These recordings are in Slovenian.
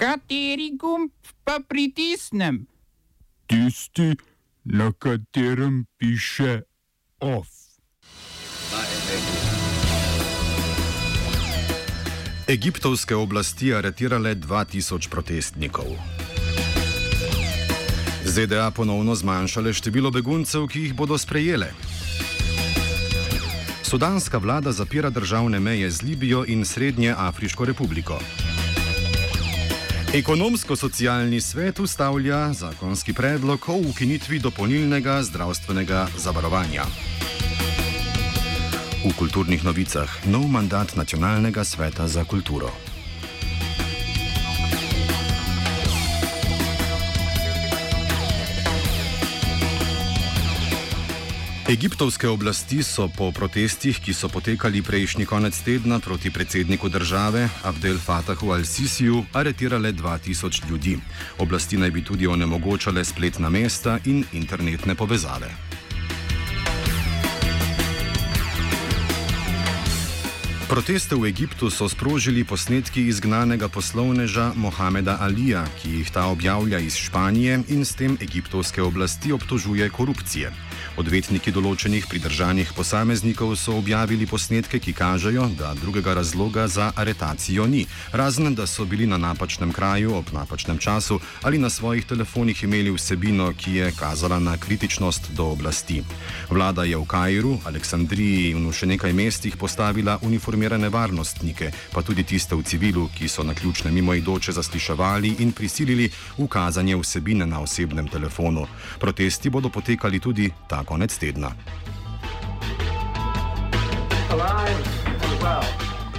Kateri gumb pa pritisnem? Tisti, na katerem piše OF. Egiptovske oblasti aretirale 2000 protestnikov. ZDA ponovno zmanjšale število beguncev, ki jih bodo sprejele. Sudanska vlada zapira državne meje z Libijo in Srednje Afriško republiko. Ekonomsko-socialni svet ustavlja zakonski predlog o ukinitvi dopolnilnega zdravstvenega zavarovanja. V kulturnih novicah nov mandat Nacionalnega sveta za kulturo. Egiptovske oblasti so po protestih, ki so potekali prejšnji konec tedna proti predsedniku države Abdel Fatahu al-Sisiju, aretirale 2000 ljudi. Oblasti naj bi tudi onemogočale spletna mesta in internetne povezave. Proteste v Egiptu so sprožili posnetki izgnanega poslovneža Mohameda Alija, ki jih ta objavlja iz Španije in s tem egiptovske oblasti obtožuje korupcije. Odvetniki določenih pridržanih posameznikov so objavili posnetke, ki kažejo, da drugega razloga za aretacijo ni, razen da so bili na napačnem kraju ob napačnem času ali na svojih telefonih imeli vsebino, ki je kazala na kritičnost do oblasti. Vlada je v Kajru, Aleksandriji in v še nekaj mestih postavila uniformirane varnostnike, pa tudi tiste v civilu, ki so na ključne mimoidoče zasliševali in prisilili v kazanje vsebine na osebnem telefonu. Protesti bodo potekali tudi ta konec tedna.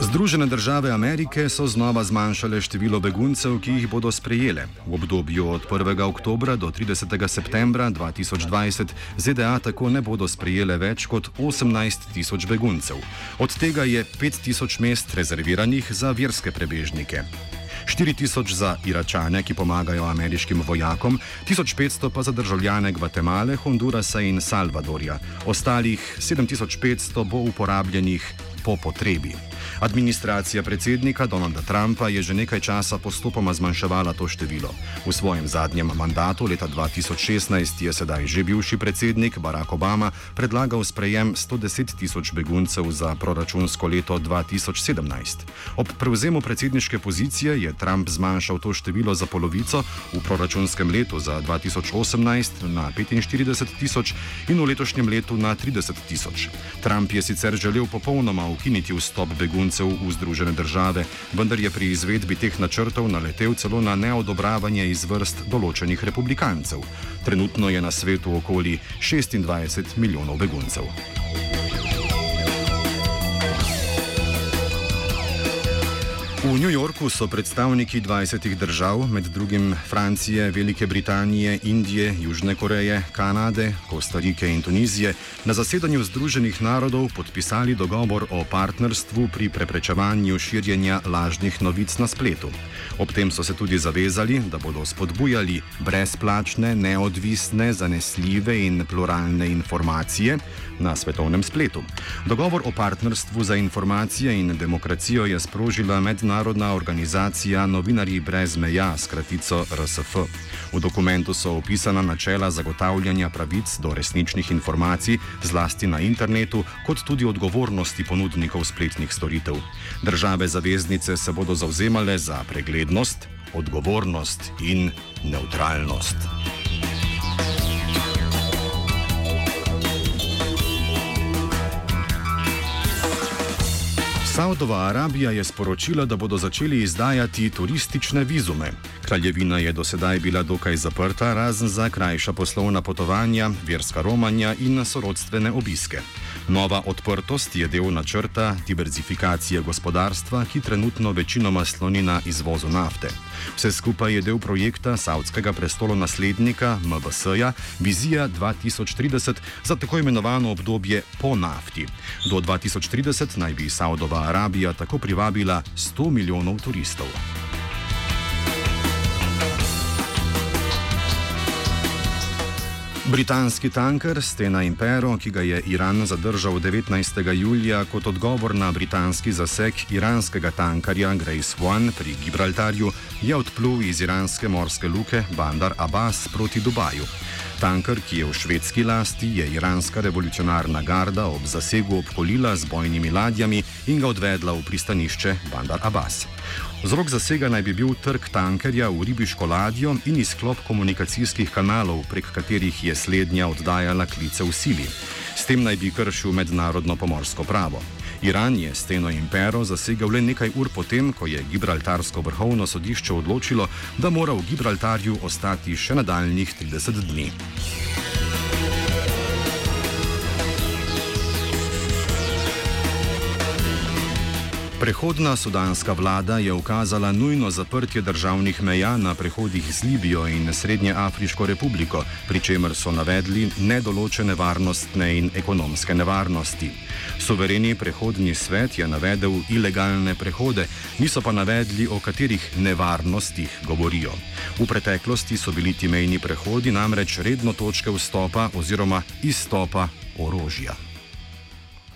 Združene države Amerike so znova zmanjšale število beguncev, ki jih bodo sprejele. V obdobju od 1. oktober do 30. septembra 2020 ZDA tako ne bodo sprejele več kot 18 tisoč beguncev. Od tega je 5 tisoč mest rezerviranih za verske prebežnike. 4000 za Iračane, ki pomagajo ameriškim vojakom, 1500 pa za državljane Gvatemale, Hondurasa in Salvadorja. Ostalih 7500 bo uporabljenih po potrebi. Administracija predsednika Donalda Trumpa je že nekaj časa postopoma zmanjševala to število. V svojem zadnjem mandatu leta 2016 je sedaj že bivši predsednik Barack Obama predlagal sprejem 110 tisoč beguncev za proračunsko leto 2017. Ob prevzemu predsedniške pozicije je Trump zmanjšal to število za polovico v proračunskem letu za 2018 na 45 tisoč in v letošnjem letu na 30 tisoč. Trump je sicer želel popolnoma ukiniti vstop beguncev v Združene države, vendar je pri izvedbi teh načrtov naletel celo na neodobravanje iz vrst določenih republikancev. Trenutno je na svetu okoli 26 milijonov beguncev. V New Yorku so predstavniki 20 držav, med drugim Francije, Velike Britanije, Indije, Južne Koreje, Kanade, Kostarike in Tunizije, na zasedanju Združenih narodov podpisali dogovor o partnerstvu pri preprečevanju širjenja lažnih novic na spletu. Ob tem so se tudi zavezali, da bodo spodbujali brezplačne, neodvisne, zanesljive in pluralne informacije na svetovnem spletu. Dogovor o partnerstvu za informacije in demokracijo je sprožila mednarodna mednarodna organizacija Novinarji brez meja, skratico RSF. V dokumentu so opisana načela zagotavljanja pravic do resničnih informacij, zlasti na internetu, kot tudi odgovornosti ponudnikov spletnih storitev. Države zaveznice se bodo zauzemale za preglednost, odgovornost in neutralnost. Saudova Arabija je sporočila, da bodo začeli izdajati turistične vizume. Kraljevina je do sedaj bila dokaj zaprta, razen za krajša poslovna potovanja, verska romanja in sorodstvene obiske. Nova odprtost je del načrta diverzifikacije gospodarstva, ki trenutno večinoma sloni na izvozu nafte. Vse skupaj je del projekta Saudskega prestolonaslednika MBS-ja Vizija 2030 za tako imenovano obdobje po nafti. Do 2030 naj bi Saudova Arabija tako privabila 100 milijonov turistov. Britanski tanker Stena Impero, ki ga je Iran zadržal 19. julija kot odgovor na britanski zaseg iranskega tankarja Grace One pri Gibraltarju, je odplul iz iranske morske luke Bandar Abbas proti Dubaju. Tanker, ki je v švedski lasti, je iranska revolucionarna garda ob zasegu obkolila z bojnimi ladjami in ga odvedla v pristanišče Bandar Abbas. Vzrok zasega naj bi bil trg tankerja v ribiško ladjo in izklop komunikacijskih kanalov, prek katerih je slednja oddajala klice v sili. S tem naj bi kršil mednarodno pomorsko pravo. Iran je steno impero zasegal le nekaj ur potem, ko je Gibraltarsko vrhovno sodišče odločilo, da mora v Gibraltarju ostati še nadaljnih 30 dni. Prehodna sudanska vlada je ukazala nujno zaprtje državnih meja na prehodih z Libijo in Srednjeafriško republiko, pri čemer so navedli nedoločene varnostne in ekonomske nevarnosti. Sovereni prehodni svet je navedel ilegalne prehode, niso pa navedli, o katerih nevarnostih govorijo. V preteklosti so bili ti mejni prehodi namreč redno točke vstopa oziroma izstopa orožja.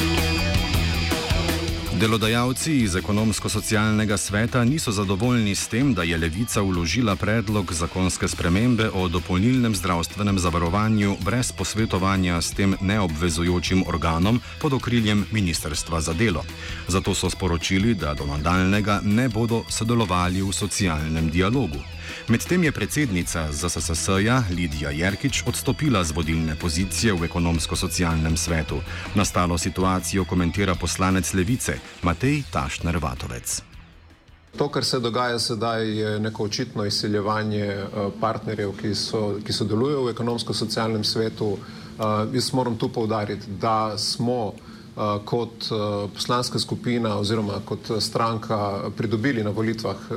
Bye. Delodajalci iz ekonomsko-socialnega sveta niso zadovoljni s tem, da je levica uložila predlog zakonske spremembe o dopolnilnem zdravstvenem zavarovanju brez posvetovanja s tem neobvezujočim organom pod okriljem Ministrstva za delo. Zato so sporočili, da do nadaljnega ne bodo sodelovali v socialnem dialogu. Medtem je predsednica ZSS-ja Lidija Jerkič odstopila z vodilne pozicije v ekonomsko-socialnem svetu. Nastalo situacijo komentira poslanec Levice Matej Tašner Vatovec. To, kar se dogaja sedaj, je neko očitno izsiljevanje eh, partnerjev, ki, so, ki sodelujejo v ekonomsko-socialnem svetu. Uh, jaz moram tu povdariti, da smo Eh, kot eh, poslanska skupina oziroma kot stranka pridobili na volitvah eh,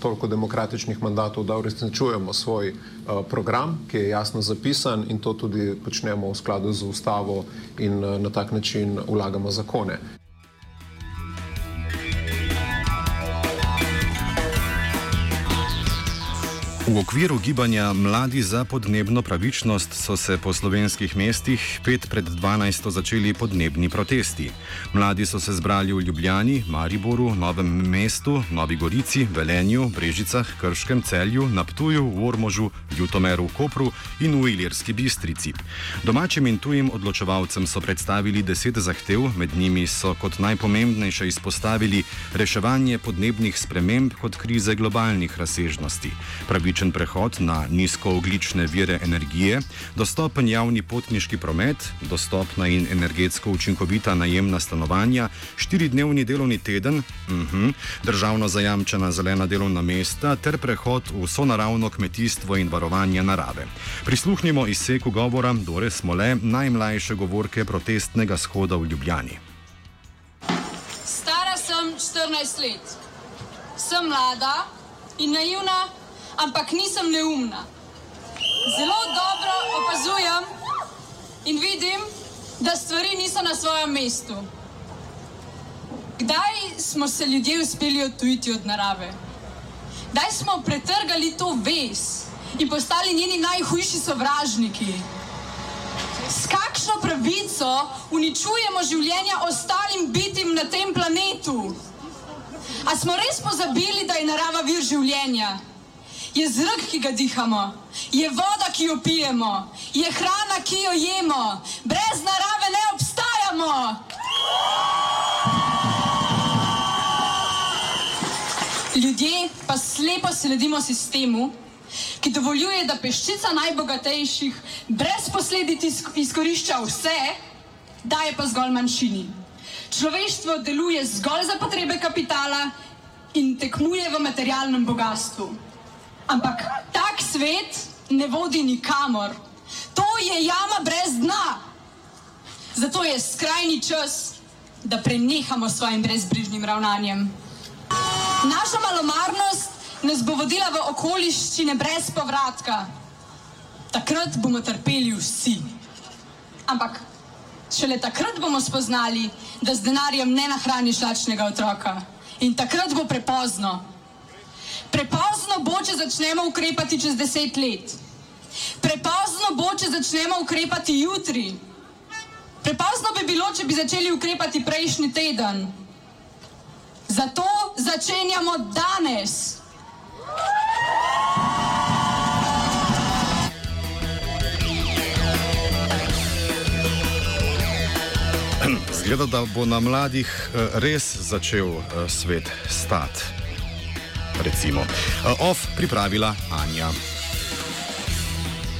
toliko demokratičnih mandatov, da uresničujemo svoj program, ki je jasno zapisan in to tudi počnemo v skladu z ustavo in na tak način vlagamo zakone. V okviru gibanja Mladi za podnebno pravičnost so se po slovenskih mestih pet pred 12. začeli podnebni protesti. Mladi so se zbrali v Ljubljani, Mariboru, Novem mestu, Novi Gorici, Velenju, Brežicah, Krškem, Celju, Naptuju, Vormožu, Ljutomeru, Kopru in v Ilirski Bistrici. Domačim in tujim odločevalcem so predstavili deset zahtev, med njimi so kot najpomembnejše izpostavili reševanje podnebnih sprememb kot krize globalnih razsežnosti. Pravič pravičen prehod na nizkooglične vire energije, dostopen javni potniški promet, dostopna in energetsko učinkovita najemna stanovanja, štiridnevni delovni teden, uh mhm, -huh, državno zajamčena zelena delovna mesta ter prehod v sonaravno kmetijstvo in varovanje narave. Prisluhnimo izseku govora Dore Smole, najmlajše govorke protestnega shoda v Ljubljani. Stara sem 14 let, sem mlada in naivna ampak nisem neumna. Zelo dobro opazujem in vidim, da stvari niso na svojem mestu. Kdaj smo se ljudje uspeli odtujiti od narave? Kdaj smo pretrgali to vez in postali njeni najhujši sovražniki? S kakšno pravico uničujemo življenja ostalim bitim na tem planetu? A smo res pozabili, da je narava vir življenja? Je zrak, ki ga dihamo, je voda, ki jo pijemo, je hrana, ki jo jemo, brez narave ne obstajamo. Ljudje pa slepo sledimo sistemu, ki dovoljuje, da peščica najbogatejših brez posledic izkorišča vse, daje pa zgolj manjšini. Človeštvo deluje zgolj za potrebe kapitala in tekmuje v materialnem bogatstvu. Ampak tak svet ne vodi nikamor. je jama brez dna. Zato je skrajni čas, da prenehamo s svojim brezbrižnim ravnanjem. Naša malomarnost nas bo vodila v okoliščine brez povratka. Takrat bomo trpeli vsi. Ampak šele takrat bomo spoznali, da z denarjem ne nahraniš lačnega otroka. In takrat bo prepozno. Prepozno bo, če začnemo ukrepati čez deset let. Prepozno bo, če začnemo ukrepati jutri. Prepozno bi bilo, če bi začeli ukrepati prejšnji teden. Zato začenjamo danes. Zgleda, da bo na mladih eh, res začel eh, svet stati. Recimo. Eh, Off pripravila Anja.